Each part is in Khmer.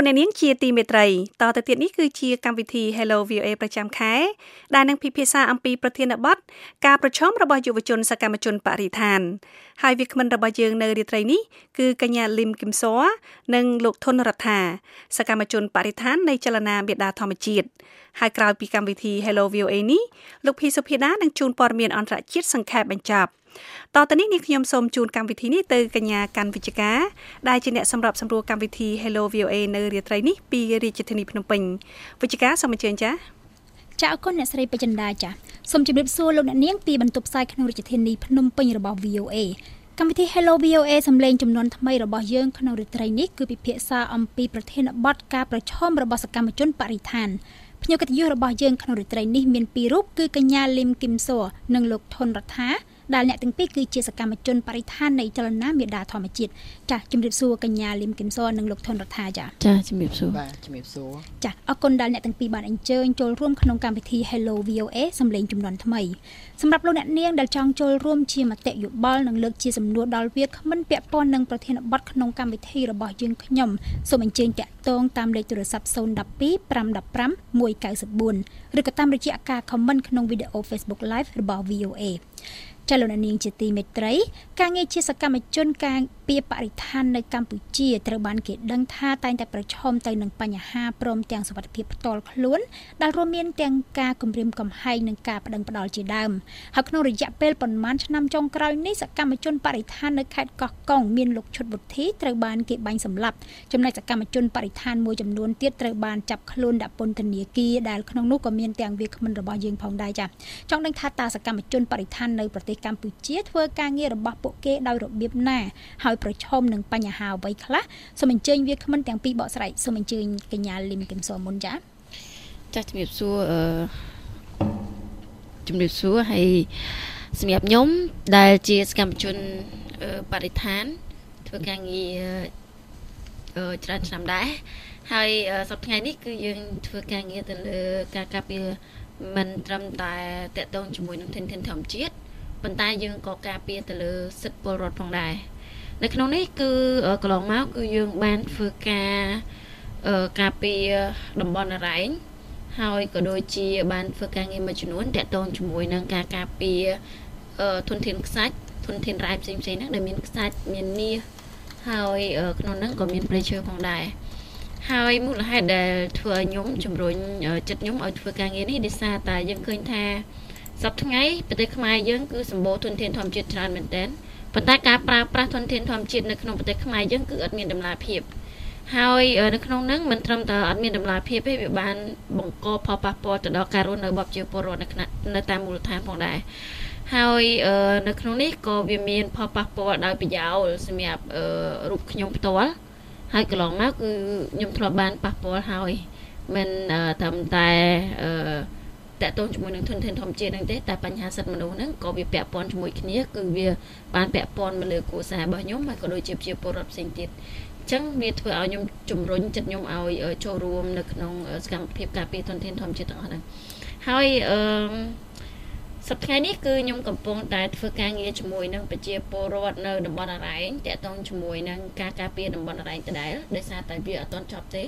អស់លោកអ្នកនាងជាទីមេត្រីតទៅទៀតនេះគឺជាកម្មវិធី Hello VOA ប្រចាំខែដែលនឹងពិភាក្សាអំពីប្រធានបទការប្រឈមរបស់យុវជនសកម្មជនបរិស្ថាន ហើយវាគ្មិនរបស់យើងនៅរាត្រីនេះគឺកញ្ញាលឹមគឹមសរនិងលោកធុនរដ្ឋាសកម្មជនបរិស្ថាននៃចលនាមេដាធម្មជាតិហើយក្រោយពីកម្មវិធី Hello VOA នេះលោកភីសុភីដានឹងជូនព័ត៌មានអន្តរជាតិសង្ខេបបញ្ចប់តទៅនេះនេះខ្ញុំសូមជូនកម្មវិធីនេះទៅកញ្ញាកាន់វិជ្ជការដែលជាអ្នកសម្របសម្រួលកម្មវិធី Hello VOA នៅរាត្រីនេះពីរាជធានីភ្នំពេញវិជ្ជការសូមអញ្ជើញចា៎ ចាអរគុណអ្នកស្រីពេជ្រចិន្តាចាសូមជម្រាបសួរលោកអ្នកនាងពីបន្ទប់ផ្សាយក្នុងរាជធានីភ្នំពេញរបស់ VOA កម្មវិធី Hello VOA សម្លេងចំនួនថ្មីរបស់យើងក្នុងរាត្រីនេះគឺពិភាក្សាអំពីប្រធានបទការប្រឈមរបស់សកម្មជនបរិស្ថានភ្ញៀវកិត្តិយសរបស់យើងក្នុងរាត្រីនេះមានពីររូបគឺកញ្ញាលឹមគឹមសួរនិងលោកថុនរដ្ឋា ដែលអ្នកទាំងពីរគឺជាសកម្មជនបរិស្ថាននៃចលនាមេដាធម្មជាតិចា៎ជំរាបសួរកញ្ញាលឹមគឹមសរនិងលោកថនរដ្ឋាចា៎ចា៎ជំរាបសួរបាទជំរាបសួរចា៎អរគុណដែលអ្នកទាំងពីរបានអញ្ជើញចូលរួមក្នុងកម្មវិធី Hello VOA សម្លេងចំនួនថ្មីសម្រាប់លោកអ្នកនាងដែលចង់ចូលរួមជាមតិយោបល់និងលើកជាសំណួរដល់វាគ្មិនពាក់ព័ន្ធនឹងប្រធានបទក្នុងកម្មវិធីរបស់យើងខ្ញុំសូមអញ្ជើញតាក់ទងតាមលេខទូរស័ព្ទ012 515 194ឬក៏តាមរយៈការ comment ក្នុងវីដេអូ Facebook Live របស់ VOA ចលនានាងជាទីមេត្រី ការងារជាសកម្មជនការ ពារបរិស្ថាននៅកម្ពុជាត្រូវបានគេដឹងថាតែងតែប្រឈមទៅនឹងបញ្ហាព្រមទាំងសុវត្ថិភាពផ្ទាល់ខ្លួនដែលរួមមានទាំងការគំរាមកំហែងនិងការបដិងផ្ដាល់ជាដើមហើយក្នុងរយៈពេលប្រមាណឆ្នាំចុងក្រោយនេះសកម្មជនបរិស្ថាននៅខេត្តកោះកុងមានលោកឈុតវុធីត្រូវបានគេបាញ់សម្លាប់ចំណែកសកម្មជនបរិស្ថានមួយចំនួនទៀតត្រូវបានចាប់ខ្លួនដាក់ពន្ធនាគារដែលក្នុងនោះក៏មានទាំងវាគ្មិនរបស់យើងផងដែរចា៎ចង់ដឹងថាតើសកម្មជនបរិស្ថាននៅប្រទេសកម្ពុជាធ្វើការងាររបស់ពួកគេដោយរបៀបណាហើយប្រឈមនឹងបញ្ហាអ្វីខ្លះសូមអញ្ជើញវាគ្មិនទាំងពីរបកស្រាយសូមអញ្ជើញកញ្ញាលឹមគឹមសមុនចាចាជំរាបសួរអឺជំរាបសួរហើយសម្រាប់ខ្ញុំដែលជាសកម្មជនបរិស្ថាន ធ្វើការងារច្រើនឆ្នាំដែរហើយសប្តាហ៍ថ្ងៃនេះគឺយើងធ្វើការងារទៅលើការការពារមិនត្រឹមតែតកតងជាមួយនឹងធនធានធម្មជាតិប៉ុន្តែយើងក៏ការពារទៅលើសិទ្ធិពលរដ្ឋផងដែរ នៅក្នុងនេះគឺកន្លងមកគឺយើងបានធ្វើការការពារតំបន់អរ៉ែងហើយក៏ដូចជា បានធ្វើការងារមួយចំនួនតាក់ទងជាមួយនឹងការការពារធនធានខ្សាច់ធនធានរ៉ែផ្សេងផ្សេងហ្នឹងដែលមានខ្សាច់មានមាសហើយក្នុងហ្នឹងក៏មានប្រេឈើផងដែរហើយមូលហេតុដែលធ្វើឲ្យខ្ញុំជំរុញចិត្តខ្ញុំឲ្យធ្វើការងារនេះដោយសារតែយើងឃើញថាសប្តាហ៍ថ្ងៃប្រទេសខ្មែរយើងគឺសម្បូរធនធានធម្មជាតិច្រើនមែនទែន ប៉ុន្តែការប្រើប្រាស់ធនធានធម្មជាតិនៅក្នុងប្រទេសខ្មែរយើងគឺអត់មានតម្លាភាពហើយនៅក្នុងហ្នឹងមិនត្រឹមតែអត់មានតម្លាភាពទេវាបានបង្កផលប៉ះពាល់ទៅដល់ការរស់នៅរបស់ប្រជាពលរដ្ឋនៅនៅតាមមូលដ្ឋានផងដែរហើយនៅក្នុងនេះក៏វាមានផលប៉ះពាល់ដោយប្រយោលសម្រាប់រូបខ្ញុំផ្ទាល់ហើយកន្លងមកគឺខ្ញុំធ្លាប់បានប៉ះពាល់ហើយមិនត្រឹមតែអឺ តកតងជាមួយនឹងធនធានធម្មជាតិហ្នឹងទេតែបញ្ហាសិទ្ធិមនុស្សហ្នឹងក៏វាពាក់ព័ន្ធជាមួយគ្នាគឺវាបានពាក់ព័ន្ធមកលើគូសាររបស់ខ្ញុំហើយក៏ដូចជាប្រជាពលរដ្ឋផ្សេងទៀតអញ្ចឹងវាធ្វើឲ្យខ្ញុំជំរុញចិត្តខ្ញុំឲ្យចូលរួមនៅក្នុងសកម្មភាពការពារធនធានធម្មជាតិទាំងអស់ហ្នឹងហើយអឺសប្តាហ៍នេះគឺខ្ញុំកំពុងតែធ្វើការងារជាមួយនឹងប្រជាពលរដ្ឋនៅតំបន់អរ៉ែងតាក់ទងជាមួយនឹងការការពារតំបន់អរ៉ែងដដែលដោយសារតែវាអត់ទាន់ចប់ទេ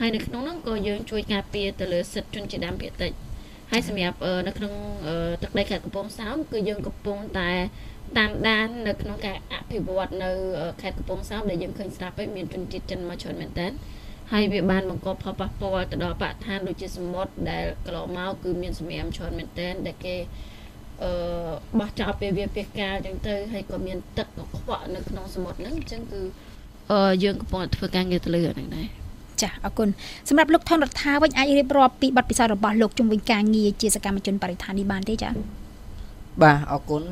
ហើយនៅក្នុងនោះក៏យើងជួយការពារទៅលើសិទ្ធិជនជាតិដើមភាគតិច ហើយសម្រាប់នៅក្នុងទឹកដីខេត្តកំពង់សោមគឺយើងកំពុងតែតាមដាននៅក្នុងការអភិវឌ្ឍនៅខេត្តកំពង់សោមដែលយើងឃើញស្រាប់ហើយមានជនជាតិចិនមកច្រើនមែនតើហើយវាបានបង្កផលប៉ះពាល់ទៅដល់បរិស្ថានដូចជាសមុទ្រដែលកន្លងមកគឺមានសម្រាមច្រើនមែនតើដែលគេអឺបោះចោលពេលវាពេលកាលអញ្ចឹងទៅហើយក៏មានទឹកកខ្វក់នៅក្នុងសមុទ្រហ្នឹងអញ្ចឹងគឺអឺយើងកំពុងតែធ្វើការងារទៅលើហ្នឹងដែរ ចាអរគុណសម្រាប់លោកថនរដ្ឋាវិញអាចរៀបរាប់ពីបទពិសោធន៍របស់លោកជំវិញការងារជាសកម្មជនបរិស្ថាននេះបានទេចាបាទអរគុណ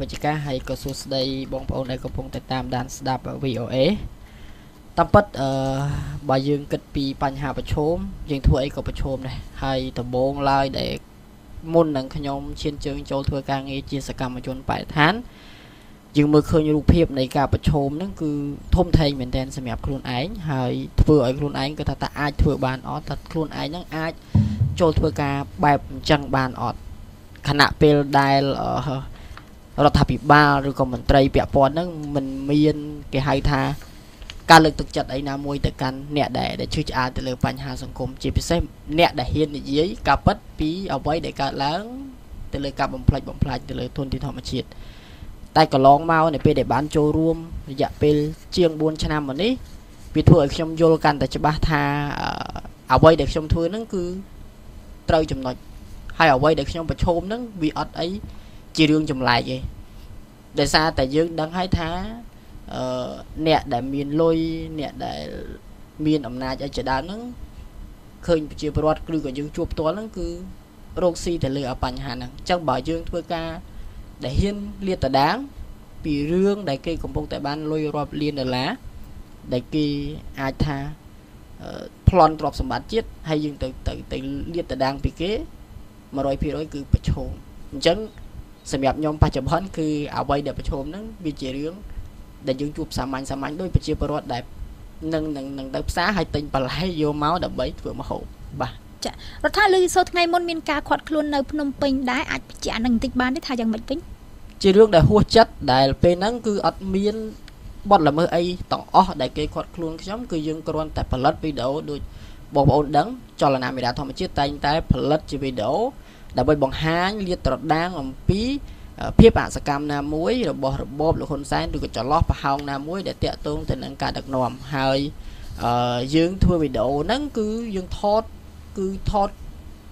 វិជ្ជការហើយក៏សួស្តីបងប្អូនដែលកំពុងតែតាមដានស្ដាប់ VOA តាមពិតអឺបើយើងគិតពីបញ្ហាប្រឈមយើងធ្វើអីក៏ប្រឈមដែរហើយដំបូងឡើយដែលមុននឹងខ្ញុំឈានជើងចូលធ្វើការងារជាសកម្មជនបរិស្ថាន យើងមើលឃើញរូបភាពនៃការប្រឈមហ្នឹងគឺធំធេងមែនទែនសម្រាប់ខ្លួនឯងហើយធ្វើឲ្យខ្លួនឯងគាត់ថាតើអាចធ្វើបានអត់តើខ្លួនឯងហ្នឹងអាចចូលធ្វើការបែបអញ្ចឹងបានអត់ខណៈពេលដែលរដ្ឋាភិបាលឬក៏មន្ត្រីពាក់ព័ន្ធហ្នឹងមិនមានគេហៅថាការលើកទឹកចិត្តអីណាមួយទៅកាន់អ្នកដែលដែលឈឺឆ្អាលទៅលើបញ្ហាសង្គមជាពិសេសអ្នកដែលហ៊ាននិយាយការពិតពីអ្វីដែលកើតឡើងទៅលើការបំផ្លិចបំផ្លាញទៅលើទុនធានធម្មជាតិ តែកន្លងមកនៅពេលដែលបានចូលរួមរយៈពេលជាង4ឆ្នាំមកនេះវាធ្វើឲ្យខ្ញុំយល់កាន់តែច្បាស់ថាអ្វីដែលខ្ញុំធ្វើហ្នឹងគឺត្រូវចំណុចហើយអ្វីដែលខ្ញុំប្រឈមហ្នឹងវាអត់អីជារឿងចម្លែកទេដោយសារតែយើងដឹងហើយថាអឺអ្នកដែលមានលុយអ្នកដែលមានអំណាចអីជាដើមហ្នឹងឃើញប្រជាពលរដ្ឋឬក៏យើងជួបផ្ទាល់ហ្នឹងគឺរោគស៊ីទៅលើបញ្ហាហ្នឹងអញ្ចឹងបើយើងធ្វើការ ដែលហ៊ានលាតត្រដាង ពីរឿងដែលគេកំពុងតែបានលុយរាប់លានដុល្លារដែលគេអាចថាប្លន់ទ្រព្យសម្បត្តិជាតិហើយយើងទៅទៅទៅលាតត្រដាងពីគេ100%គឺប្រឈមអញ្ចឹងសម្រាប់ខ្ញុំបច្ចុប្បន្នគឺអ្វីដែលប្រឈមហ្នឹងវាជារឿងដែលយើងជួបសាមញ្ញសាមញ្ញដោយប្រជាពលរដ្ឋដែលនឹងនឹងនឹងទៅផ្សារហើយទិញបន្លែយកមកដើម្បីធ្វើម្ហូបបាទ ចារដ្ឋាភិបាលសូថ្ងៃមុនមានការខាត់ខ្លួននៅភ្នំពេញដែរអាចបញ្ជាក់នឹងបន្តិចបានទេថាយ៉ាងម៉េចវិញជារឿងដែលហួសចិត្តដែលពេលហ្នឹងគឺអត់មានបទល្មើសអីទាំងអស់ដែលគេខាត់ខ្លួនខ្ញុំគឺយើងគ្រាន់តែផលិតវីដេអូដូចបងប្អូនដឹងចលនាមេដាធម្មជាតិតែងតែផលិតជាវីដេអូដើម្បីបង្ហាញលាតត្រដាងអំពីភាពអសកម្មណាមួយរបស់របបលោកហ៊ុនសែនឬក៏ចន្លោះប្រហោងណាមួយដែលតាក់ទងទៅនឹងការដឹកនាំហើយអឺយើងធ្វើវីដេអូហ្នឹងគឺយើងថត គឺថត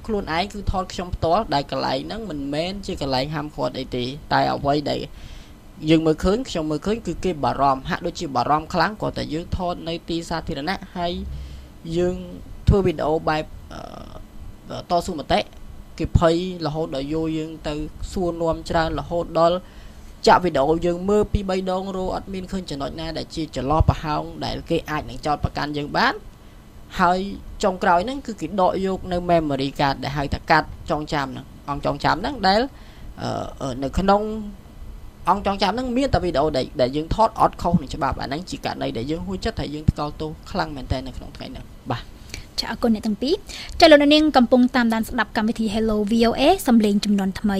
ខ្លួនឯងគឺថតខ្ញុំផ្ទាល់ដែលកន្លែងហ្នឹងមិនមែនជាកន្លែងហាមឃាត់អីទេតែអ្វីដែលយើងមើលឃើញខ្ញុំមើលឃើញគឺគេបារម្ភហាក់ដូចជាបារម្ភខ្លាំងគាត់តែយើងថតនៅទីសាធារណៈហើយយើងធ្វើវីដេអូបែបតស៊ូមតិគេភ័យរហូតដល់យោយើងទៅសួរនាំច្រើនរហូតដល់ចាក់វីដេអូយើងមើលពី3ដងរោអត់មានឃើញចំណុចណាដែលជាចន្លោះប្រហោងដែលគេអាចនឹងចោតប្រកាន់យើងបាន ហើយចុងក្រោយហ្នឹងគឺគេដកយកនៅ memory card ដែលហៅថាកាត់ចងចាំហ្នឹងអង្គចងចាំហ្នឹងដែលនៅក្នុងអង្គចងចាំហ្នឹងមានតែវីដេអូដែលយើងថតអត់ខុសនឹងច្បាប់អាហ្នឹងជាករណីដែលយើងហួចចិត្តហើយយើងថ្កោលទោសខ្លាំងមែនតើនៅក្នុងថ្ងៃហ្នឹងបាទចាអរគុណអ្នកទាំងពីរចាលោកនាងកំពុងតាមដានស្ដាប់កម្មវិធី Hello VOA សំឡេងចំនួនថ្មី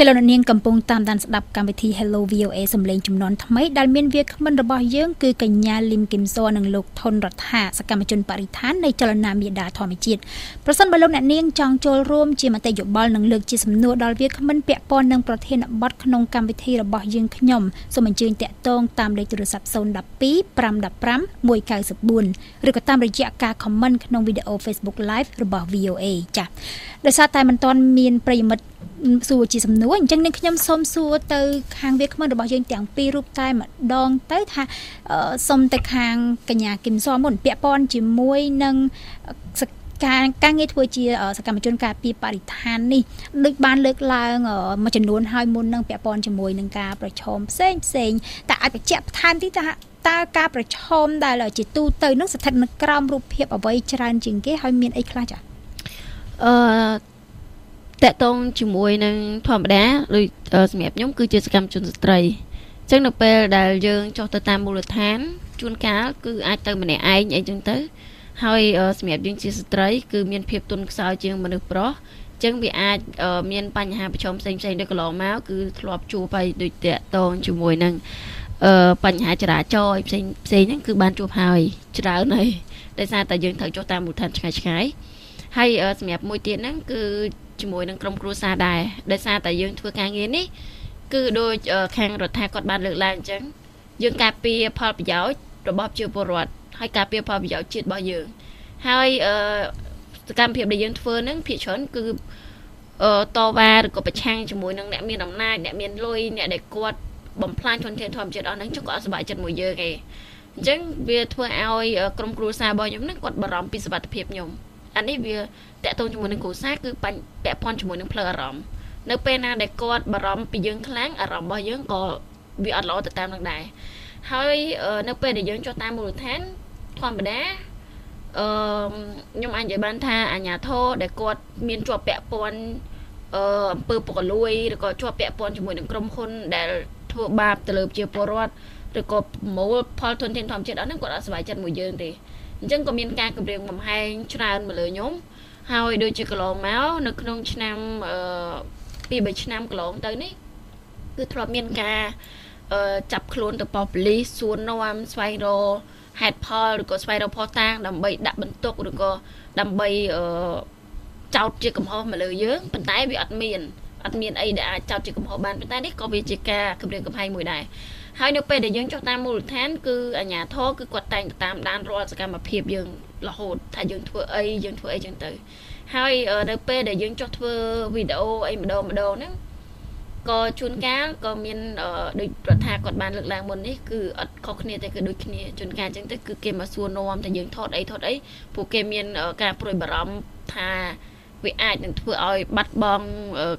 ចលនានាងកំពុងតាមដានស្ដាប់កម្មវិធី Hello VOA សំឡេងចំនួនថ្មីដែលមានវាគ្មិនរបស់យើងគឺកញ្ញាលឹមគឹមសរនិងលោកថុនរដ្ឋាសកម្មជនបរិស្ថាននៃចលនាមេដាធម្មជាតិប្រសិនបើលោកអ្នកនាងចង់ចូលរួមជាមតិយោបល់និងលើកជាសំណួរដល់វាគ្មិនពាក់ព័ន្ធនឹងប្រធានបទក្នុងកម្មវិធីរបស់យើងខ្ញុំសូមអញ្ជើញតាក់ទងតាមលេខទូរស័ព្ទ012 515 194ឬក៏តាមរយៈការ comment ក្នុងវីដេអូ Facebook Live របស់ VOA ចា៎ដោយសារតែមិនទាន់មានប្រិយមិត្ត សួរជាសំណួរអញ្ចឹងនាងខ្ញុំសូមសួរទៅខាងវាគ្មិនរបស់យើងទាំងពីររូបតែម្ដងទៅថាសូមទៅខាងកញ្ញាគឹមសមុនពាក់ព័ន្ធជាមួយនឹងការការងារធ្វើជាសកម្មជនការពារបរិស្ថាននេះដូចបានលើកឡើងមួយចំនួនហើយមុននឹងពាក់ព័ន្ធជាមួយនឹងការប្រឈមផ្សេងផ្សេងតែអាចបញ្ជាក់បន្ថែមទីថាតើការប្រឈមដែលជាទូទៅនឹងស្ថិតនៅក្រោមរូបភាពអ្វីច្រើនជាងគេហើយមានអីខ្លះចាអឺ តកតងជាមួយនឹងធម្មតាដូចសម្រាប់ខ្ញុំគឺជាសកម្មជនស្ត្រីអញ្ចឹងនៅពេលដែលយើងចុះទៅតាមមូលដ្ឋានជួនកាលគឺអាចទៅម្នាក់ឯងអីចឹងទៅ ហើយសម្រាប់យើងជាស្ត្រី គឺមានភាពទន់ខ្សោយជាងមនុស្សប្រុសអញ្ចឹងវាអាចមានបញ្ហាប្រឈមផ្សេងផ្សេងដូចកន្លងមកគឺធ្លាប់ជួបហើយដូចតកតងជាមួយនឹងអឺបញ្ហាចរាចរណ៍ផ្សេងផ្សេងហ្នឹងគឺបានជួបហើយច្រើនហើយដោយសារតែយើងត្រូវចុះតាមមូលដ្ឋានឆ្ងាយឆ្ងាយហើយសម្រាប់មួយទៀតហ្នឹងគឺ ជាមួយនឹងក្រុមគ្រួសារដែរដោយសារតែយើងធ្វើការងារនេះគឺដូចខាងរដ្ឋាភិបាលគាត់បានលើកឡើងអញ្ចឹងយើងការពារផលប្រយោជន៍របស់ប្រជាពលរដ្ឋហើយការពារផលប្រយោជន៍ជាតិរបស់យើង ហើយអឺសកម្មភាពដែលយើងធ្វើហ្នឹងភាគច្រើនគឺអឺតវ៉ាឬក៏ប្រឆាំងជាមួយនឹងអ្នកមានអំណាចអ្នកមានលុយអ្នកដែលគាត់បំផ្លាញធនធានធម្មជាតិអស់ហ្នឹងចុះគាត់អត់សុបាយចិត្តមួយយើងឯងអញ្ចឹងវាធ្វើឲ្យក្រុមគ្រួសាររបស់ខ្ញុំហ្នឹងគាត់បារម្ភពីសុខភាពខ្ញុំអានេះវា តកតងជាមួយនឹងគ្រួសារគឺបញ្ពាក់ព័ន្ធជាមួយនឹងផ្លូវអារម្មណ៍នៅពេលណាដែលគាត់បារម្ភពីយើងខ្លាំងអារម្មណ៍របស់យើងក៏វាអត់ល្អទៅតាមនឹងដែរហើយនៅពេលដែលយើងចុះតាមមូលដ្ឋានធម្មតាអឺខ្ញុំអាចនិយាយបានថាអាញាធរដែលគាត់មានជាប់ពាក់ព័ន្ធអឺអំពើពុករលួយឬក៏ជាប់ពាក់ព័ន្ធជាមួយនឹងក្រុមហ៊ុនដែលធ្វើបាបទៅលើប្រជាពលរដ្ឋឬក៏ប្រមូលផលទុនធានធម្មជាតិអស់ហ្នឹងគាត់អត់សុខចិត្តមួយយើងទេអអញ្ចឹងក៏មានការគម្រាមកំហែងច្រើនមកលើខ្ញុំ ហើយដូចជាកន្លងមកនៅក្នុងឆ្នាំអឺពី3ឆ្នាំកន្លងទៅនេះគឺធ្លាប់មានការអឺចាប់ខ្លួនទៅប៉ុស្តិ៍ប៉ូលីសសួរនាំស្វែងរកហេតុផលឬក៏ស្វែងរកផុសតាងដើម្បីដាក់បន្ទុកឬក៏ដើម្បីអឺចោតជាកំហុសមកលើយើងប៉ុន្តែវាអត់មានអត់មានអីដែលអាចចោតជាកំហុសបានប៉ុន្តែនេះក៏វាជាការគម្រាមកំហែងមួយដែរហើយនៅពេលដែលយើងចុះតាមមូលដ្ឋានគឺអាជ្ញាធរគឺគាត់តែងតាមដានរាល់សកម្មភាពយើង រហូតថាយើងធ្វើអីយើងធ្វើអីចឹងទៅ ហើយនៅពេលដែលយើងចុះធ្វើវីដេអូអីម្ដងម្ដងហ្នឹងក៏ជួនកាលក៏មានដូចរដ្ឋាគាត់បានលើកឡើងមុននេះគឺអត់ខុសគ្នាតែគឺដូចគ្នាជួនកាលអញ្ចឹងទៅគឺគេមកសួរនាំតែយើងថតអីថតអីពួកគេមានការព្រួយបារម្ភថាវាអាចនឹងធ្វើឲ្យបាត់បង់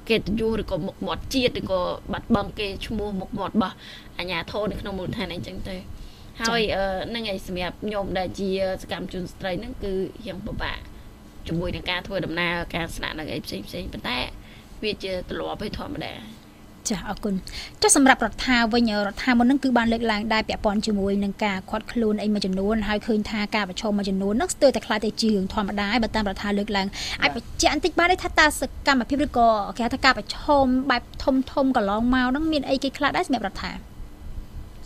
កិត្តិយសឬក៏មុខមាត់ជាតិឬក៏បាត់បង់គេឈ្មោះមុខមាត់របស់អាជ្ញាធរនៅក្នុងមូលដ្ឋានអីចឹងទៅ ហើយនឹងឯសម្រាប់ខ្ញុំដែលជាសកម្មជនស្ត្រីហ្នឹងគឺរៀងពិបាកជាមួយនឹងការធ្វើដំណើរការស្នាក់នៅអីផ្សេងផ្សេងប៉ុន្តែ វាជាទម្លាប់ឯធម្មតាចាអរគុណចុះសម្រាប់រដ្ឋាវិញរដ្ឋាមុនហ្នឹងគឺបានលើកឡើងដែរពាក់ព័ន្ធជាមួយនឹងការខាត់ខ្លួនអីមួយចំនួនហើយឃើញថាការប្រឈមមួយចំនួនហ្នឹងស្ទើរតែខ្លាចទៅជារឿងធម្មតាហើយបើតាមរដ្ឋាលើកឡើងអាចបញ្ជាក់បន្តិចបានទេថាតើសកម្មភាពឬក៏គេហៅថាការប្រឈមបែបធំធំកន្លងមកហ្នឹងមានអីគេខ្លះដែរសម្រាប់រដ្ឋា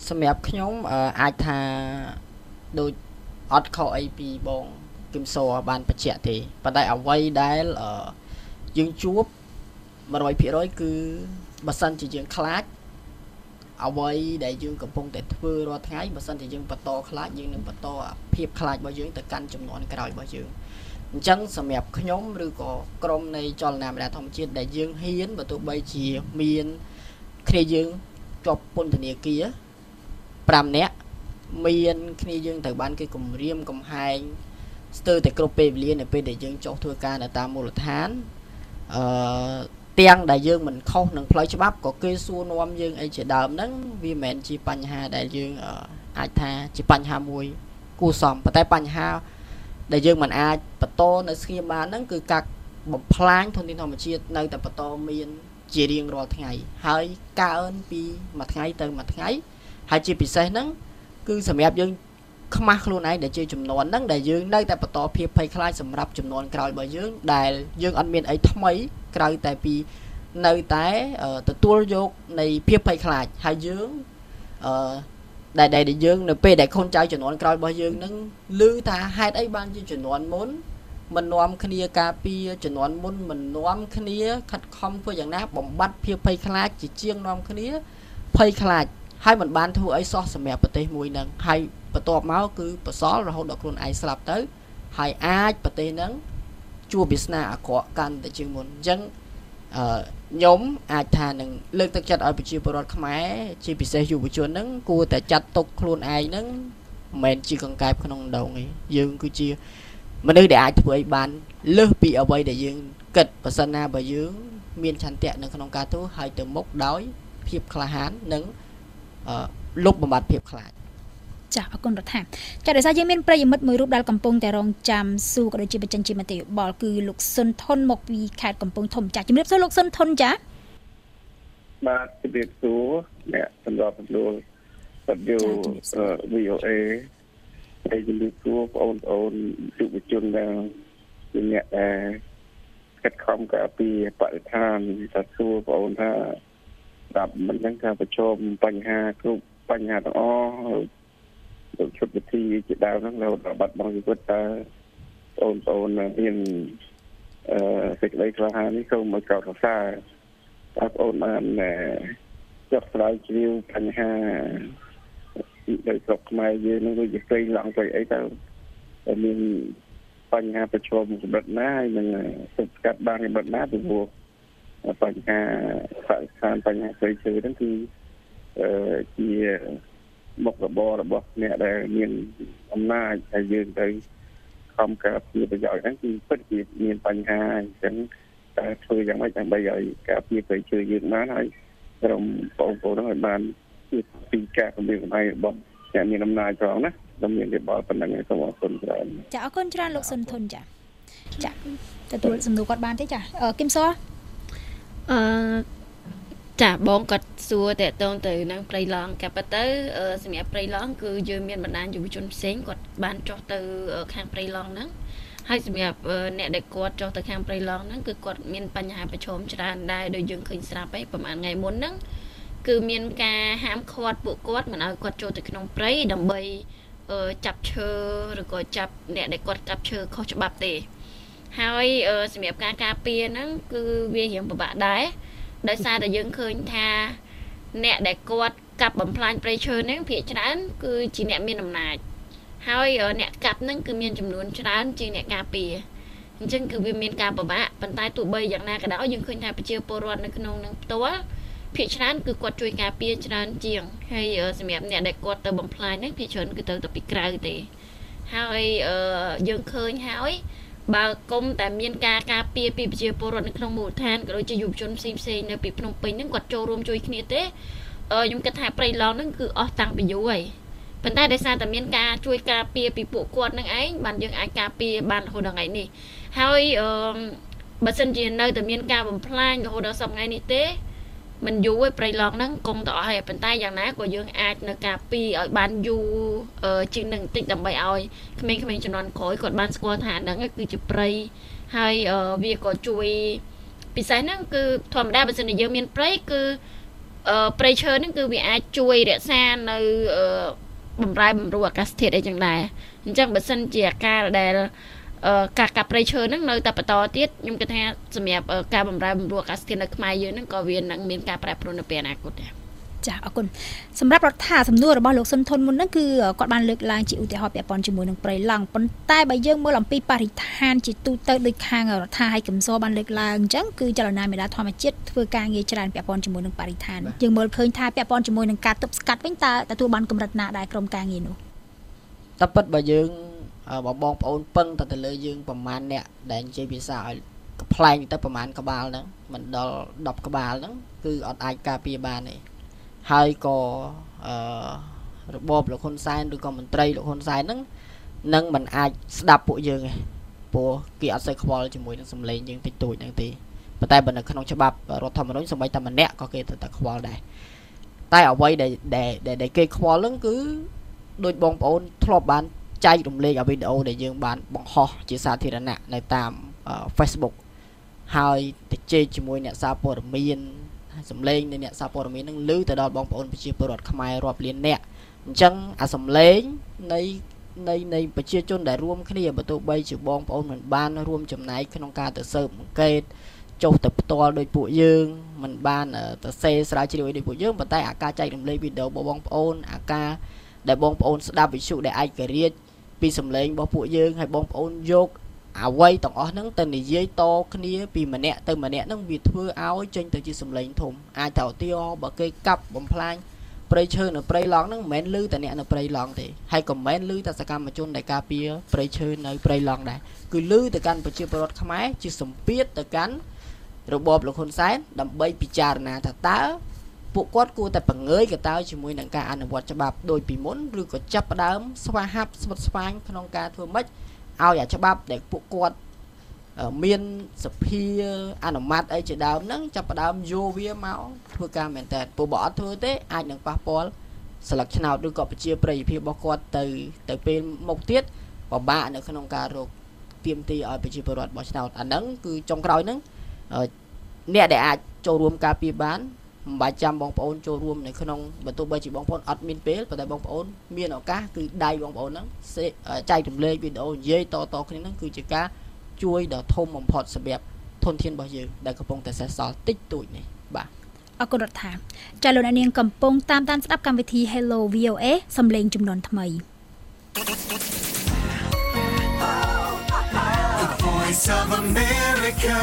សម្រាប់ខ្ញុំអាចថាដូចអត់ខុសអីពីបងគឹមសរបានបញ្ជាក់ទេប៉ុន្តែអ្វីដែលយើងជួប100%គឺបើសិនជាយើងខ្លាចអ្វីដែលយើងកំពុងតែធ្វើរាល់ថ្ងៃបើសិនជាយើងបន្តខ្លាចយើងនឹងបន្តភាពខ្លាចរបស់យើងទៅកាន់ចំនួនក្រោយរបស់យើងអញ្ចឹងសម្រាប់ខ្ញុំឬក៏ក្រុមនៃចលនាមេដាធម្មជាតិដែលយើងហ៊ានបើទោះបីជាមាន គ្នាយើងជាប់ពន្ធនាគារ 5នាក់មានគ្នាយើងត្រូវបានគេគំរាមកំហែងស្ទើរតែគ្រប់ពេលវេលានៅពេលដែលយើងចុះធ្វើការនៅតាមមូលដ្ឋានអឺទាំងដែលយើងមិនខុសនឹងផ្លូវច្បាប់ក៏គេសួរនាំយើងអីជាដើមហ្នឹងវាមិនមែនជាបញ្ហាដែលយើងអាចថាជាបញ្ហាមួយគួរសមប៉ុន្តែបញ្ហាដែលយើងមិនអាចបន្តនៅស្ងៀមបានហ្នឹងគឺការបំផ្លាញធនធានធម្មជាតិនៅតែបន្តមានជារៀងរាល់ថ្ងៃហើយកើនពីមួយថ្ងៃទៅមួយថ្ងៃ ហើយជាពិសេសហ្នឹងគឺសម្រាប់យើងខ្មាស់ខ្លួនឯងដែលជាចំនួនហ្នឹងដែលយើងនៅតែបន្តភាពភ័យខ្លាចសម្រាប់ចំនួនក្រោយរបស់យើងដែលយើងអត់មានអីថ្មីក្រៅតែពីនៅតែទទួលយកនៃភាពភ័យខ្លាចហើយយើងអឺដែលដែលយើងនៅពេលដែលខូនចៅចំនួនក្រោយរបស់យើងនឹងឮថាហេតុអីបានជាចំនួនមុនមិននាំគ្នាការពារចំនួនមុនមិននាំគ្នាខិតខំធ្វើយ៉ាងណាបំបត្តិភាពភ័យខ្លាចជាជាងនាំគ្នាភ័យខ្លាច ហើយមិនបានធ្វើអីសោះសម្រាប់ប្រទេសមួយហ្នឹងហើយបន្ទាប់មកគឺបសល់រហូតដល់ខ្លួនឯងស្លាប់ទៅ ហើយអាចប្រទេសហ្នឹងជួបវាសនាអាក្រក់កាន់តែជាងមុនអញ្ចឹងអឺខ្ញុំអាចថានឹងលើកទឹកចិត្តឲ្យប្រជាពលរដ្ឋខ្មែរជាពិសេសយុវជនហ្នឹងគួរតែចាត់ទុកខ្លួនឯងហ្នឹងមិនមែនជាកង្កែបក្នុងដងទេយើងគឺជាមនុស្សដែលអាចធ្វើអីបានលើសពីអ្វីដែលយើងគិតបើសិនណាបើយើង មានឆន្ទៈនៅក្នុងការធ្វើហើយទៅមុខដោយភាពក្លាហាននិង លុបបំបត្តិភាពខ្លាចចាអរគុណរដ្ឋាចាដោយសារយើងមានប្រិយមិត្តមួយរូបដែលកំពុងតែរងចាំសួរក៏ដូចជាបញ្ចេញជាមតិយោបល់គឺលោកសុនថុនមកពីខេត្តកំពង់ធំចាជំរាបសួរលោកសុនថុនចាបាទជំរាបសួរអ្នកសម្រាប់ពលរដ្ឋយូ VOA ហើយជំរាបសួរបងប្អូនយុវជនដែលជាអ្នកដែលខិតខំការពារបរិស្ថានថាសួរបងប្អូនថា ស្ដាប់មិនដឹងថាប្រឈមបញ្ហាគ្រប់បញ្ហាទាំងអស់ទៅឈុតវិធីជាដើមហ្នឹងរហូតដល់បាត់បង់ជីវិតតើបងប្អូនមានអឺសេចក្តីក្លាហាននេះសូមឲ្យកោតសរសើរតើបងប្អូនបានចុះស្រាវជ្រាវបញ្ហាដោយស្រុកខ្មែរយើងនឹងដូចជាស្រីឡងទៅអីទៅមានបញ្ហាប្រឈមកម្រិតណាហើយនឹងទប់ស្កាត់បានកម្រិតណាពីព្រោះ បញ្ហាបរិស្ថានបញ្ហាស្រីជើហ្នឹងគឺអឺជាមុខរបររបស់អ្នកដែលមានអំណាចហើយយើងទៅខំការពារប្រយោជន៍ហ្នឹងគឺពិតជាមានបញ្ហាអញ្ចឹងតែធ្វើយ៉ាងម៉េចដើម្បីឲ្យការពារប្រយោជន៍យើងបានហើយក្រុមបងប្អូនហ្នឹងឲ្យបានពីការគម្រាមកំហែងរបស់អ្នកមានអំណាចផងណាខ្ញុំមានរបបប៉ុណ្ណឹងសូមអរគុណច្រើនចាអរគុណច្រើនលោកសុនធុនចាចាទទួលសំណួរគាត់បានទេចាគឹមស អឺចាបងគាត់សួរតកតងទៅនឹងព្រៃឡង់កាពិតទៅសម្រាប់ព្រៃឡង់គឺយើងមានបណ្ដាញយុវជនផ្សេងគាត់បានចុះទៅខាងព្រៃឡង់ហ្នឹងហើយសម្រាប់អ្នកដែលគាត់ចុះទៅខាងព្រៃឡង់ហ្នឹងគឺគាត់មានបញ្ហាប្រឈមច្រើនដែរដោយយើងឃើញស្រាប់ហើយប្រហែលថ្ងៃមុនហ្នឹងគឺមានការហាមឃាត់ពួកគាត់មិនឲ្យគាត់ចូលទៅក្នុងព្រៃដើម្បីចាប់ឈើឬក៏ចាប់អ្នកដែលគាត់ចាប់ឈើខុសច្បាប់ទេ ហើយសម្រាប់ការការពារហ្នឹងគឺវារៀងពិបាកដែរដោយសារតែយើងឃើញថាអ្នកដែលគាត់កាប់បំផ្លាញព្រៃឈើហ្នឹងភាគច្រើន គឺជាអ្នកមានអំណាចហើយអ្នកកាប់ហ្នឹងគឺមានចំនួនច្រើនជាងអ្នកការពារអញ្ចឹងគឺវាមានការពិបាកប៉ុន្តែទោះបីយ៉ាងណាក៏ដោយយើងឃើញថាប្រជាពលរដ្ឋនៅក្នុងនឹងផ្ទាល់ភាគច្រើនគឺគាត់ជួយការពារច្រើនជាងហើយសម្រាប់អ្នកដែលគាត់ទៅបំផ្លាញហ្នឹងភាគច្រើនគឺទៅទៅពីក្រៅទេហើយយើងឃើញហើយ បើគុំតែមានការការពារពីប្រជាពលរដ្ឋនៅក្នុងមូលដ្ឋានក៏ដូចជាយុវជនផ្សេងផ្សេងនៅពីភ្នំពេញហ្នឹងគាត់ចូលរួមជួយគ្នាទេខ្ញុំគិតថាប្រៃឡង់ហ្នឹងគឺអស់តាំងពីយូរហើយប៉ុន្តែដោយសារតែមានការជួយការពារពីពួកគាត់នឹងឯងបានយើងអាចការពារបានរហូតដល់ថ្ងៃនេះហើយអឺបើសិនជានៅតែមានការបំផ្លាញរហូតដល់សប្តាហ៍ថ្ងៃនេះទេ មិនយូរទេព្រៃឡង់ហ្នឹងគង់ទៅអស់ហើយប៉ុន្តែយ៉ាងណាក៏យើងអាចនៅការពីឲ្យបានយូរជាងនឹងបន្តិចដើម្បីឲ្យក្មេងៗជំនាន់ក្រោយគាត់បានស្គាល់ថាហ្នឹងគឺជាព្រៃហើយវាក៏ជួយពិសេសហ្នឹងគឺធម្មតាបើសិនជាយើងមានព្រៃគឺព្រៃឈើហ្នឹងគឺវាអាចជួយរក្សានៅបំរែបំរួលអាកាសធាតុអីចឹងដែរអញ្ចឹងបើសិនជាអាការដែល ការកាប់ព្រៃឈើហ្នឹងនៅតែបន្តទៀតខ្ញុំគិតថាសម្រាប់ការបំរែបំរួលអាកាសធាតុនៅខ្មែរយើងហ្នឹងក៏វានឹងមានការប្រែប្រួលនៅពេលអនាគតដែរចាអរគុណសម្រាប់រដ្ឋាសំណួររបស់លោកសុនធនមុនហ្នឹងគឺគាត់បានលើកឡើងជាឧទាហរណ៍ពាក់ព័ន្ធជាមួយនឹងប្រៃឡង់ប៉ុន្តែបើយើងមើលអំពីបរិស្ថានជាទូទៅដូចខាងរដ្ឋាហើយកំសបានលើកឡើងអញ្ចឹងគឺចលនាមេដាធម្មជាតិធ្វើការងារច្រើនពាក់ព័ន្ធជាមួយនឹងបរិស្ថានយើងមើលឃើញថាពាក់ព័ន្ធជាមួយនឹងការទប់ស្កាត់វិញតើទទួលបានកម្រិតណាដែរក្រុមការងារនោះតែពិតបើយើង បងបងប្អូនពឹងទៅទៅលើយើងប្រហែលអ្នកដែលនិយាយភាសាឲ្យកំ pl ែងទៅប្រហែលក្បាលហ្នឹងមិនដល់10ក្បាលហ្នឹងគឺអត់អាចការពារបានទេហើយក៏អឺរបបលោកហ៊ុនសែនឬក៏មន្ត្រីលោកហ៊ុនសែនហ្នឹងនឹងមិនអាចស្ដាប់ពួកយើងទេព្រោះគេអត់សូវខ្វល់ជាមួយនឹងសម្លេងយើងតិចតួចហ្នឹងទេប៉ុន្តែបើនៅក្នុងច្បាប់រដ្ឋធម្មនុញ្ញសម្បីតែម្នាក់ក៏គេទៅតែខ្វល់ដែរតែអ្វីដែលដែលគេខ្វល់ហ្នឹងគឺដូចបងប្អូនធ្លាប់បាន ចែករំលែកវីដេអូដែលយើងបានបង្ហោះជាសាធារណៈនៅតាម Facebook ហើយទៅជែកជាមួយអ្នកសារព័ត៌មានសំឡេងនៃអ្នកសារព័ត៌មាននឹងឮទៅដល់បងប្អូនប្រជាពលរដ្ឋខ្មែររាប់លានអ្នកអញ្ចឹងអាសំឡេងនៃនៃនៃប្រជាជនដែលរួមគ្នាបើទោះបីជាបងប្អូនមិនបានរួមចំណែកក្នុងការទៅស៊ើបអង្កេតចុះទៅផ្ទាល់ដោយពួកយើងមិនបានទៅសេស្រាវជ្រាវដោយពួកយើងប៉ុន្តែអាការចែករំលែកវីដេអូរបស់បងប្អូនអាការដែលបងប្អូនស្ដាប់វិទ្យុដែលឯករាជ្យ ពីសម្លេងរបស់ពួកយើងហើយបងប្អូនយកអ្វីទាំងអស់ហ្នឹងទៅនិយាយតគ្នាពីម្នាក់ទៅម្នាក់ហ្នឹងវាធ្វើឲ្យចេញទៅជាសម្លេងធំអាចទៅឧទាហរណ៍បើគេកាប់បំផ្លាញព្រៃឈើនៅព្រៃឡង់ហ្នឹងមិនមែនលឺតែអ្នកនៅព្រៃឡង់ទេហើយក៏មិនមែនលឺតែសកម្មជនដែលការពារព្រៃឈើនៅព្រៃឡង់ដែរគឺលឺទៅកាន់ប្រជាពលរដ្ឋខ្មែរជាសម្ពាធទៅកាន់របបលោកហ៊ុនសែនដើម្បីពិចារណាថាតើ ពួកគាត់គួរតែបង្ងើយកតើជាមួយនឹងការអនុវត្តច្បាប់ដូចពីមុនឬក៏ចាប់ផ្ដើមស្វាហាប់ស្វិតស្វាញក្នុងការធ្វើម៉េចឲ្យអាច្បាប់ដែលពួកគាត់មានសភាអនុម័តអីជាដើមហ្នឹងចាប់ផ្ដើមយកវាមកធ្វើការមែនតើពួកបើអត់ធ្វើទេអាចនឹងប៉ះពាល់ស្លឹកឆ្នោតឬក៏ប្រជាប្រិយភាពរបស់គាត់ទៅទៅពេលមុខទៀតពិបាកនៅក្នុងការរកទៀមទីឲ្យប្រជាពលរដ្ឋបោះឆ្នោតអាហ្នឹងគឺចុងក្រោយហ្នឹងអ្នកដែលអាចចូលរួមការពារបាន មិនបាច់ចាំបងប្អូនចូលរួមនៅក្នុងបើទោះបីជាបងប្អូនអត់មានពេលប៉ុន្តែបងប្អូនមានឱកាសគឺដៃបងប្អូនហ្នឹងចែករំលែកវីដេអូនិយាយតតគ្នាហ្នឹងគឺជាការជួយដ៏ធំបំផុតសម្រាប់ធនធានរបស់យើងដែលកំពុងតែសេសសល់តិចតួចនេះបាទអរគុណរដ្ឋាចាលោកអ្នកនាងកំពុងតាមដានស្ដាប់កម្មវិធី Hello VOA សំឡេងចំនួនថ្មី The Voice of America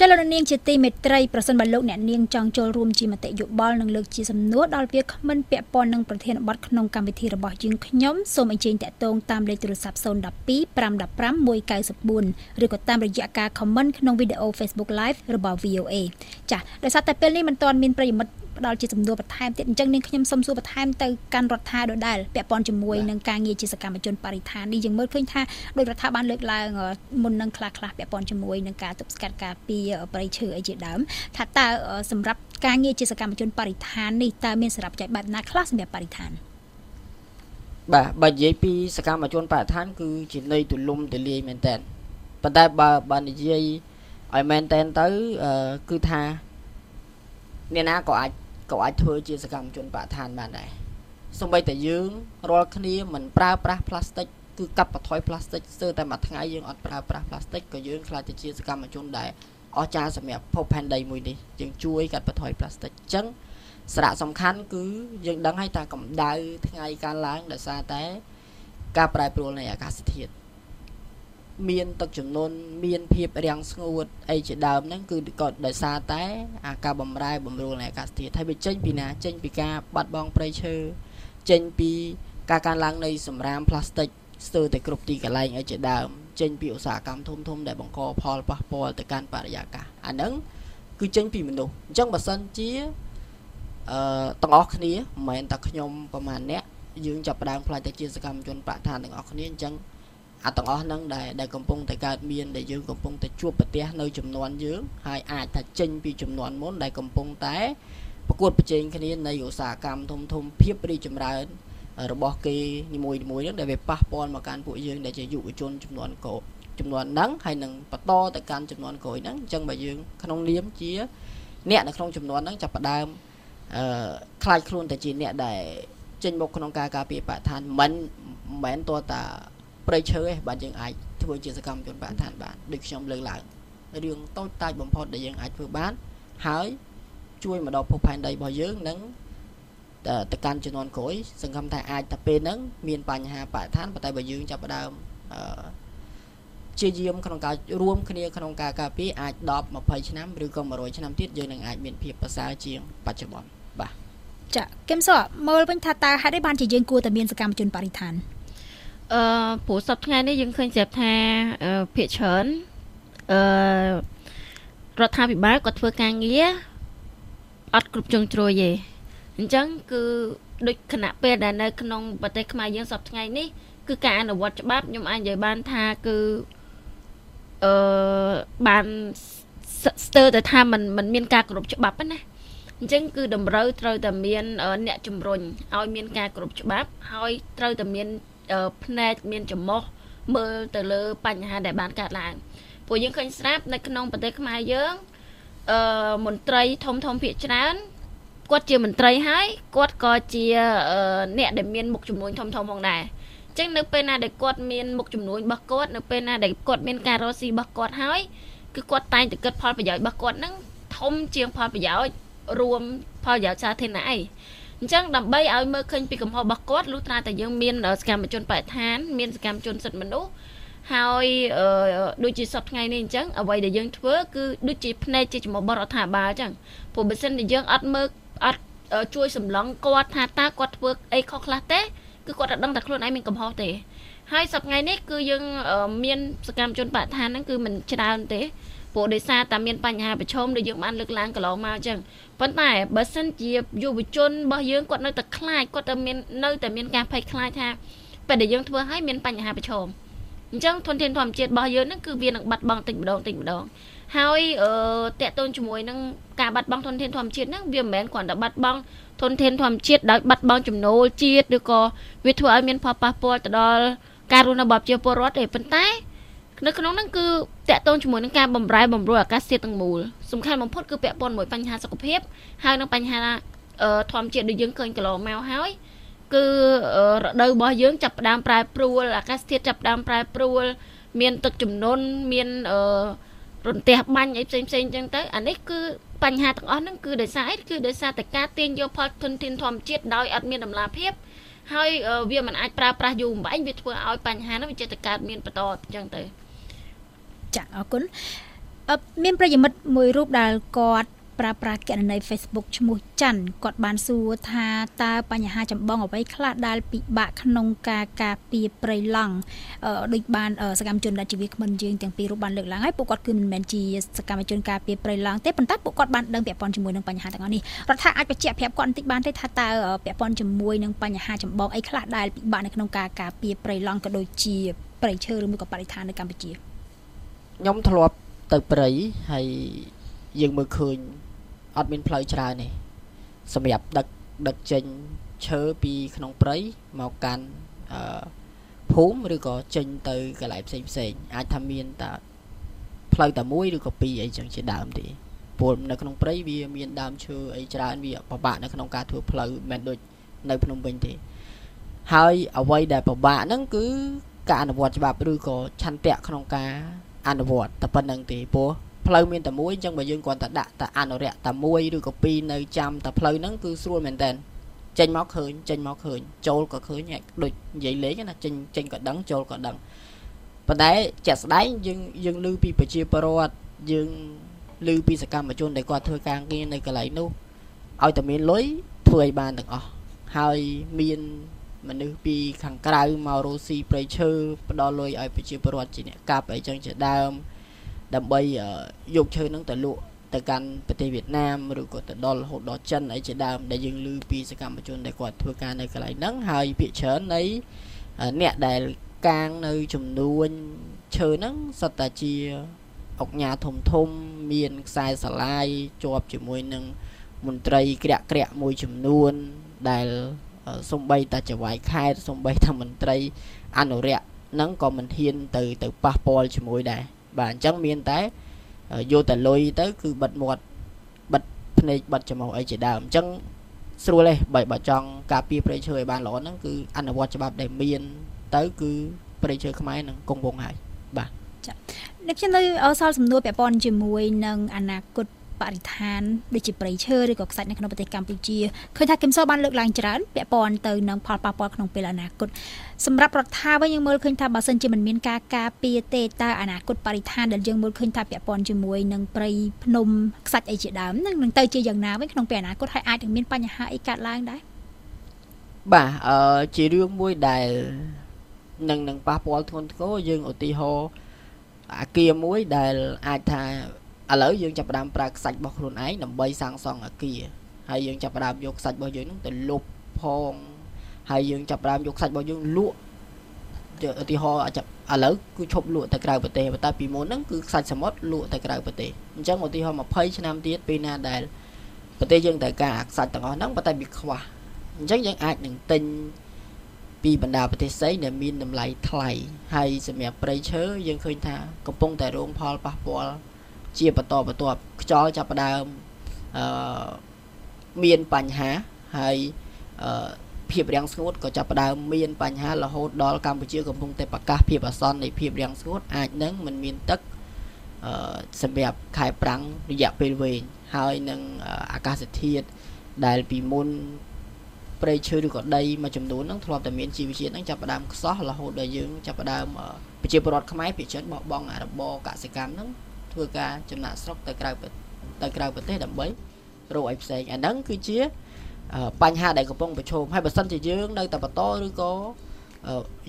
ចលនានាងជាទីមេត្រីប្រសិនបើលោកអ្នកនាងចង់ចូលរួមជាមតិយោបល់និងលើកជាសំណួរដល់វាគ្មិនពាក់ព័ន្ធនឹងប្រធានបទក្នុងកម្មវិធីរបស់យើងខ្ញុំសូមអញ្ជើញតាក់ទងតាមលេខទូរស័ព្ទ012 515 194ឬក៏តាមរយៈការ comment ក្នុងវីដេអូ Facebook Live របស់ VOA ចា៎ដោយសារតែពេលនេះមិនទាន់មានប្រិយមិត្ត ផ្ដល់ជាសំណួរបន្ថែមទៀតអញ្ចឹងនាងខ្ញុំសូមសួរបន្ថែមទៅកាន់រដ្ឋាដដែលពាក់ព័ន្ធជាមួយនឹងការងារជាសកម្មជនបរិស្ថាននេះយើងមើលឃើញថាដោយរដ្ឋាបានលើកឡើងមុននឹងខ្លះខ្លះពាក់ព័ន្ធជាមួយនឹងការទប់ស្កាត់ការពីប្រៃឈើអីជាដើមថាតើសម្រាប់ការងារជាសកម្មជនបរិស្ថាននេះតើមានសារៈបច្ច័យបែបណាខ្លះសម្រាប់បរិស្ថានបាទបើនិយាយពីសកម្មជនបរិស្ថាន គឺជាន័យទូលំទូលាយមែនតើប៉ុន្តែបើបើនិយាយឲ្យមែនតែនទៅគឺថាអ្នកណាក៏អាច ក៏អាចធ្វើជាសកម្មជនបរិស្ថានបានដែរសូម្បីតែយើងរាល់គ្នាមិនប្រើប្រាស់ផ្លាស្ទិកគឺកាត់បន្ថយផ្លាស្ទិកស្ទើរតែមួយថ្ងៃយើងអត់ប្រើប្រាស់ផ្លាស្ទិកក៏យើងខ្លាចទៅជាសកម្មជនដែលអស្ចារ្យសម្រាប់ភពផែនដីមួយនេះយើងជួយកាត់បន្ថយផ្លាស្ទិកអញ្ចឹងសារៈសំខាន់គឺយើងដឹងហើយថាកម្ដៅថ្ងៃកើនឡើងដោយសារតែការប្រែប្រួលនៃអាកាសធាតុ មានទឹកចំនួនមានភាពរាំងស្ងួតអីជាដើមហ្នឹងគឺក៏ដោយសារតែអាការបំរែបំរួលនៃអាកាសធាតុហើយវាចេញពីណាចេញពីការបាត់បង់ព្រៃឈើចេញពីការកើនឡើងនៃសម្រាមផ្លាស្ទិកស្ទើរតែគ្រប់ទីកន្លែងអីជាដើមចេញពីឧស្សាហកម្មធំធំដែលបង្កផលប៉ះពាល់ទៅកាន់បរិយាកាសអាហ្នឹងគឺចេញពីមនុស្សអញ្ចឹងបើសិនជាអឺទាំងអស់គ្នាមិនមែនតែខ្ញុំប្រហែលអ្នកយើងចាប់ផ្ដើមផ្លាច់ទៅជាសកម្មជនបរិស្ថានទាំងអស់គ្នាអញ្ចឹង អាទាំងអស់ហ្នឹងដែលដែលកំពុងតែកើតមានដែលយើងកំពុងតែជួបប្រទះនៅចំនួនយើងហើយអាចថាចេញពីចំនួនមុនដែលកំពុងតែប្រកួតប្រជែងគ្នានៃឧស្សាហកម្មធំធំភាពរីចម្រើនរបស់គេនីមួយៗហ្នឹងដែលវាប៉ះពាល់មកកាន់ពួកយើងដែលជាយុវជនចំនួនកោចំនួនហ្នឹងហើយនឹងបន្តទៅកាន់ចំនួនក្រោយហ្នឹងអញ្ចឹងបើយើងក្នុងនាមជាអ្នកនៅក្នុងចំនួនហ្នឹងចាប់ផ្ដើមអឺខ្លាចខ្លួនតែជាអ្នកដែលចេញមកក្នុងការការពារបរិស្ថានមិនមិនមែនតើតា ប្រៃឈើឯងបាទយើងអាចធ្វើជាសកម្មជនបរិស្ថានបានដូចខ្ញុំលើកឡើងរឿងតូចតាចបំផុតដែលយើងអាចធ្វើបានហើយជួយមកដល់ភពផែនដីរបស់យើងនិងទៅកាន់ជំនាន់ក្រោយសង្ឃឹមថាអាចតែពេលហ្នឹងមានបញ្ហាបរិស្ថានប៉ុន្តែបើយើងចាប់ផ្ដើមអឺជាយាមក្នុងការរួមគ្នាក្នុងការការពារអាច10 20ឆ្នាំឬក៏100ឆ្នាំទៀតយើងនឹងអាចមានភាពប្រសើរជាងបច្ចុប្បន្នបាទចាគឹមសក់មើលវិញថាតើហេតុអីបានជាយើងគួរតែមានសកម្មជនបរិស្ថាន អឺព្រោះសប្តាហ៍ថ្ងៃនេះយើងឃើញស្រាប់ថាភាគច្រើនអឺរដ្ឋាភិបាលក៏ធ្វើការងារអត់គ្រប់ជ្រុងជ្រោយទេអញ្ចឹងគឺដូចគណៈពេលដែលនៅក្នុងប្រទេសខ្មែរយើងសប្តាហ៍ថ្ងៃនេះគឺការអនុវត្តច្បាប់ខ្ញុំអាចនិយាយបានថាគឺអឺបានស្ទើរតែថាมันมันមានការគោរពច្បាប់ណាអញ្ចឹងគឺតម្រូវត្រូវតែមានអ្នកជំរុញឲ្យមានការគោរពច្បាប់ហើយត្រូវតែមាន ភ្នែកមានចំោះមើលទៅលើបញ្ហាដែលបានកើតឡើងព្រោះយើងឃើញស្រាប់នៅក្នុងប្រទេសខ្មែរយើងអឺមន្ត្រីធំធំភាគច្រើនគាត់ជាមន្ត្រីហើយគាត់ក៏ជាអ្នកដែលមានមុខចំនួនធំធំផងដែរអញ្ចឹងនៅពេលណាដែលគាត់មានមុខចំនួនរបស់គាត់នៅពេលណាដែលគាត់មានការរកស៊ីរបស់គាត់ហើយគឺគាត់តែងតែគិតផលប្រយោជន៍របស់គាត់ហ្នឹងធំជាងផលប្រយោជន៍រួមផលប្រយោជន៍សាធារណៈអី អញ្ចឹងដើម្បីឲ្យមើលឃើញពីកំហុសរបស់គាត់លុះត្រាតែយើងមានសកម្មជនបរិស្ថាន មានសកម្មជនសិទ្ធិមនុស្សហើយដូចជាសពថ្ងៃនេះអញ្ចឹងអ្វីដែលយើងធ្វើគឺដូចជាភ្នែកជាចំបរដ្ឋាភិបាលអញ្ចឹងព្រោះបើសិនជាយើងអត់មើលអត់ជួយសម្លឹងគាត់ថាតើគាត់ធ្វើអីខុសខ្លះទេគឺគាត់អត់ដឹងថាខ្លួនឯងមានកំហុសទេហើយសប្តាហ៍នេះគឺយើងមានសកម្មជនបរិស្ថានហ្នឹងគឺមិនច្រើនទេ ព្រោះដោយសារតែមានបញ្ហាប្រឈមដែលយើងបានលើកឡើងកន្លងមកអញ្ចឹងប៉ុន្តែបើសិនជាយុវជនរបស់យើងគាត់នៅតែខ្លាចគាត់តែមាននៅតែមានការភ័យខ្លាចថាពេលដែលយើងធ្វើឲ្យមានបញ្ហាប្រឈមអញ្ចឹងធនធានធម្មជាតិរបស់យើងហ្នឹងគឺវានឹងបាត់បង់តិចម្ដងតិចម្ដងហើយអឺតកតូនជាមួយនឹងការបាត់បង់ធនធានធម្មជាតិហ្នឹងវាមិនមែនគ្រាន់តែបាត់បង់ធនធានធម្មជាតិដោយបាត់បង់ចំណូលជាតិឬក៏វាធ្វើឲ្យមានផលប៉ះពាល់ទៅដល់ការរស់នៅរបស់ប្រជាពលរដ្ឋទេប៉ុន្តែ នៅក្នុងហ្នឹងគឺតកតងជាមួយនឹងការបំរែបំរួលអាកាសធាតុទាំងមូលសំខាន់បំផុតគឺពាក់ព័ន្ធមួយបញ្ហាសុខភាពហើយនឹងបញ្ហាធម្មជាតិដែលយើងឃើញកន្លងមកហើយគឺរដូវរបស់យើងចាប់ផ្ដើមប្រែប្រួលអាកាសធាតុចាប់ផ្ដើមប្រែប្រួល មានទឹកជំនន់មានអឺរន្ទះបាញ់អីផ្សេងផ្សេងអញ្ចឹងទៅអានេះគឺបញ្ហាទាំងអស់ហ្នឹងគឺដោយសារអីគឺដោយសារតែការទាញយកផលធនធានធម្មជាតិដោយអត់មានតម្លាភាពហើយវាមិនអាចប្រើប្រាស់យូរបំបែងវាធ្វើឲ្យបញ្ហាហ្នឹងវាចេះតែកើតមានបន្តអញ្ចឹងទៅ ចាអរគុណមានប្រិយមិត្តមួយរូបដែលគាត់ប្រើប្រាស់គណនី Facebook ឈ្មោះច័ន្ទគាត់បានសួរថាតើបញ្ហាចម្បងអ្វីខ្លះដែលពិបាកក្នុងការការពារព្រៃឡង់ដូចបានសកម្មជនដែលជាវាគ្មិនយើងទាំងពីររូបបានលើកឡើងហើយពួកគាត់គឺមិនមែនជាសកម្មជនការពារព្រៃឡង់ទេប៉ុន្តែពួកគាត់បានដឹងពាក់ព័ន្ធជាមួយនឹងបញ្ហាទាំងអស់នេះរដ្ឋាអាចបញ្ជាក់ប្រាប់គាត់បន្តិចបានទេថាតើពាក់ព័ន្ធជាមួយនឹងបញ្ហាចម្បងអីខ្លះដែលពិបាកនៅក្នុងការការពារព្រៃឡង់ក៏ដូចជាព្រៃឈើឬមួយក៏បរិស្ថាននៅកម្ពុជា ខ្ញុំធ្លាប់ទៅព្រៃហើយយើងមើលឃើញអត់មានផ្លូវច្រើនទេសម្រាប់ដឹកដឹកចេញឈើពីក្នុងព្រៃមកកាន់អឺភូមិឬក៏ចេញទៅកន្លែងផ្សេងផ្សេងអាចថាមានតែផ្លូវតែមួយឬក៏ពីរអីចឹងជាដើមទេពលនៅក្នុងព្រៃវាមានដើមឈើអីច្រើនវាពិបាកនៅក្នុងការធ្វើផ្លូវមិនដូចនៅភ្នំពេញទេហើយអ្វីដែលពិបាកហ្នឹងគឺការអនុវត្តច្បាប់ឬក៏ឆន្ទៈក្នុងការ អនុវត្តតែប៉ុណ្្នឹងទេព្រោះផ្លូវមានតែមួយអញ្ចឹងបើយើងគ្រាន់តែដាក់តែអនុរិយតែមួយឬក៏ពីរនៅចាំតែផ្លូវហ្នឹងគឺស្រួលមែនតើចេញមកឃើញចេញមកឃើញចូលក៏ឃើញដូចនិយាយលេងណាចេញចេញក៏ដឹងចូលក៏ដឹងប៉ុន្តែជាក់ស្ដែងយើងយើងឮពីប្រជាពលរដ្ឋយើងឮពីសកម្មជនដែលគាត់ធ្វើការងារនៅកន្លែងនោះឲ្យតែមានលុយធ្វើឲ្យបានទាំងអស់ហើយមាន មនុស្សពីខាងក្រៅមករស់ស៊ីព្រៃឈើផ្ដល់លុយឲ្យប្រជាពលរដ្ឋជាអ្នកកាប់អីចឹងជាដើមដើម្បីយកឈើនឹងទៅលក់ទៅកាន់ប្រទេសវៀតណាមឬក៏ទៅដល់រហូតដល់ចិនអីជាដើមដែលយើងឮពីសកម្មជនដែលគាត់ធ្វើការនៅកន្លែងហ្នឹងហើយភាគច្រើននៃអ្នកដែលកាងនៅចំនួនឈើហ្នឹងសុទ្ធតែជាអុកញ៉ាធំធំមានខ្សែស្រឡាយជាប់ជាមួយនឹងមន្ត្រីក្រាក់ក្រាក់មួយចំនួនដែល សំបីតាចវាយខេតសំបីថាមន្ត្រីអនុរិយហ្នឹងក៏មិនហ៊ានទៅទៅប៉ះពាល់ជាមួយដែរបាទអញ្ចឹងមានតែយកតែលុយទៅគឺបិទមាត់បិទភ្នែកបិទច្រមុះអីជាដើមអញ្ចឹងស្រួលទេបើបើចង់ការពារប្រៃឈើឲ្យបានល្អហ្នឹងគឺអនុវត្តច្បាប់ដែលមាន ទៅគឺប្រៃឈើខ្មែរនឹងគង់វង្សហើយបាទចា៎អ្នកខ្ញុំនៅសល់សំណួរពាក់ព័ន្ធជាមួយនឹងអនាគត បរិស្ថានដូចជាព្រៃឈើឬក៏ខ្សាច់នៅក្នុងប្រទេសកម្ពុជាឃើញថាគឹមសបានលើកឡើងច្រើនពាក់ព័ន្ធទៅនឹងផលប៉ះពាល់ក្នុងពេលអនាគតសម្រាប់រដ្ឋាវិញយើងមើលឃើញថាបើសិនជាមិនមានការការពារទេតើអនាគតបរិស្ថានដែលយើងមើលឃើញថាពាក់ព័ន្ធជាមួយនឹងព្រៃភ្នំខ្សាច់អីជាដើមនឹងនឹងទៅជាយ៉ាងណាវិញក្នុងពេលអនាគតហើយអាចនឹងមានបញ្ហាអីកើតឡើងដែរបាទអឺជារឿងមួយដែលនឹងនឹងប៉ះពាល់ធ្ងន់ធ្ងរយើងឧទាហរណ៍អាគារមួយដែលអាចថា ឥឡូវយើងចាប់ផ្ដើមប្រើខ្សាច់របស់ខ្លួនឯងដើម្បីសាងសង់អាគារហើយយើងចាប់ផ្ដើមយកខ្សាច់របស់យើងនឹងទៅលុបផងហើយយើងចាប់ផ្ដើមយកខ្សាច់របស់យើងលក់ឧទាហរណ៍ឥឡូវគឺឈប់លក់ទៅក្រៅប្រទេសតែពីមុនហ្នឹងគឺខ្សាច់សមុទ្រលក់ទៅក្រៅប្រទេសអញ្ចឹងឧទាហរណ៍20ឆ្នាំទៀតពេលណាដែលប្រទេសយើងត្រូវការខ្សាច់ទាំងអស់ហ្នឹងប៉ុន្តែវាខ្វះអញ្ចឹងយើងអាចនឹងទិញពីបណ្ដាប្រទេសផ្សេងដែលមានតម្លៃថ្លៃហើយសម្រាប់ប្រៃឈើយើងឃើញថាកំពុងតែរងផលប៉ះពាល់ ជាបន្តបន្ទាប់ខ្យល់ចាប់ផ្ដើមអឺមានបញ្ហាហើយអឺភាពរាំងស្ងួតក៏ចាប់ផ្ដើមមានបញ្ហារហូតដល់កម្ពុជាកំពុងតែប្រកាសភាពអាសន្ននៃភាពរាំងស្ងួតអាចនឹងមិនមានទឹកអឺសម្រាប់ខែប្រាំងរយៈពេលវែងហើយនឹងអាកាសធាតុដែលពីមុនព្រៃឈើឬក៏ដីមួយចំនួនហ្នឹងធ្លាប់តែមានជីវជាតិហ្នឹងចាប់ផ្ដើមខ្សោះរហូតដល់យើងចាប់ផ្ដើមប្រជាពលរដ្ឋខ្មែរភាគច្រើនបោះបង់អារបរកសិកម្មហ្នឹង ធ្វើការចំណាក់ស្រុកទៅក្រៅទៅក្រៅប្រទេសដើម្បីរកអីផ្សេងអាហ្នឹងគឺជាបញ្ហាដែលកំពុងប្រឈមហើយបើសិនជាយើងនៅតែបន្តឬក៏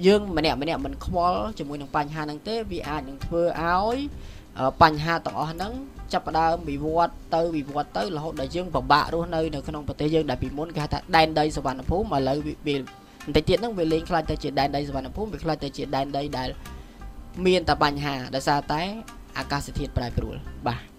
យើងម្នាក់ម្នាក់មិនខ្វល់ជាមួយនឹងបញ្ហាហ្នឹងទេវាអាចនឹងធ្វើឲ្យបញ្ហាទាំងអស់ហ្នឹងចាប់ផ្ដើមវិវត្តទៅវិវត្តទៅរហូតដល់យើងពិបាករស់នៅនៅក្នុងប្រទេសយើងដែលពីមុនគេហៅថាដែនដីសវណ្ណភូមិឥឡូវវាបន្តិចទៀតហ្នឹងវាលេងខ្លាចទៅជាដែនដីសវណ្ណភូមិវាខ្លាចទៅជាដែនដីដែលមានតែបញ្ហាដោយសារតែ អាកាសធាតុប្រែប្រួលបាទ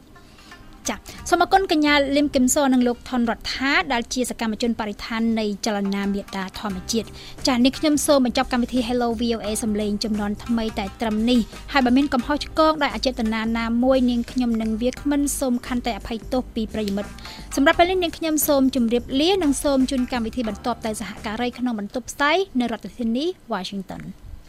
ចាសូមអគុណកញ្ញាលឹមគឹមសនិងលោកថនរដ្ឋាដែលជាសកម្មជនបរិស្ថាននៃចលនាមេដាធម្មជាតិចានេះខ្ញុំសូមបញ្ចប់កម្មវិធី Hello VOA សំឡេងចំនួនថ្មីតែត្រឹមនេះហើយបើមានកំហុសឆ្គងដោយអចេតនាណាមួយនាងខ្ញុំនឹងវាគ្មិនសូមខន្តីអភ័យទោសពីប្រិយមិត្តសម្រាប់ពេលនេះនាងខ្ញុំសូមជម្រាបលានិងសូមជូនកម្មវិធីបន្តទៅសហការីក្នុងបន្ទប់ផ្សាយនៅរដ្ឋធានី Washington